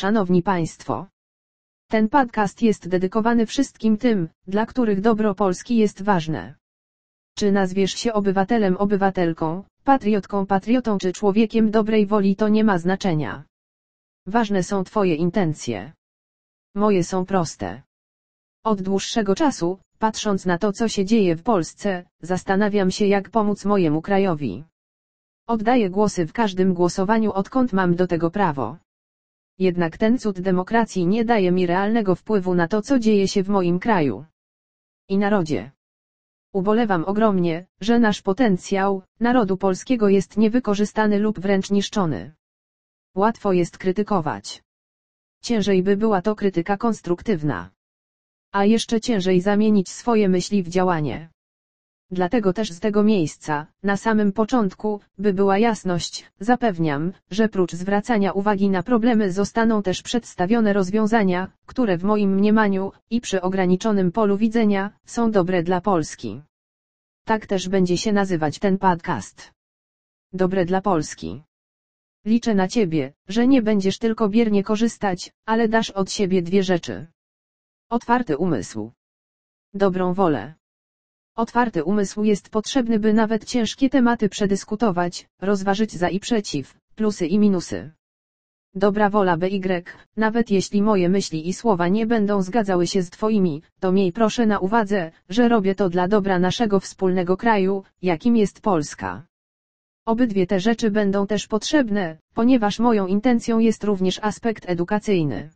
Szanowni Państwo. Ten podcast jest dedykowany wszystkim tym, dla których dobro Polski jest ważne. Czy nazwiesz się obywatelem, obywatelką, patriotką, patriotą czy człowiekiem dobrej woli to nie ma znaczenia. Ważne są Twoje intencje. Moje są proste. Od dłuższego czasu, patrząc na to co się dzieje w Polsce, zastanawiam się jak pomóc mojemu krajowi. Oddaję głosy w każdym głosowaniu odkąd mam do tego prawo. Jednak ten cud demokracji nie daje mi realnego wpływu na to co dzieje się w moim kraju. I narodzie. Ubolewam ogromnie, że nasz potencjał, narodu polskiego jest niewykorzystany lub wręcz niszczony. Łatwo jest krytykować. Ciężej by była to krytyka konstruktywna. A jeszcze ciężej zamienić swoje myśli w działanie. Dlatego też z tego miejsca, na samym początku, by była jasność, zapewniam, że prócz zwracania uwagi na problemy zostaną też przedstawione rozwiązania, które w moim mniemaniu, i przy ograniczonym polu widzenia, są dobre dla Polski. Tak też będzie się nazywać ten podcast. Dobre dla Polski. Liczę na Ciebie, że nie będziesz tylko biernie korzystać, ale dasz od siebie dwie rzeczy. Otwarty umysł. Dobrą wolę. Otwarty umysł jest potrzebny by nawet ciężkie tematy przedyskutować, rozważyć za i przeciw, plusy i minusy. Dobra wola BY, nawet jeśli moje myśli i słowa nie będą zgadzały się z Twoimi, to miej proszę na uwadze, że robię to dla dobra naszego wspólnego kraju, jakim jest Polska. Obydwie te rzeczy będą też potrzebne, ponieważ moją intencją jest również aspekt edukacyjny.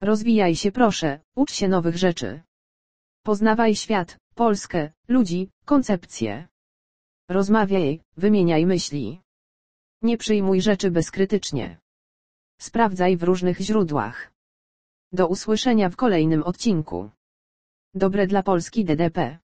Rozwijaj się proszę, ucz się nowych rzeczy. Poznawaj świat, Polskę, ludzi, koncepcje. Rozmawiaj, wymieniaj myśli. Nie przyjmuj rzeczy bezkrytycznie. Sprawdzaj w różnych źródłach. Do usłyszenia w kolejnym odcinku. Dobre dla Polski DDP.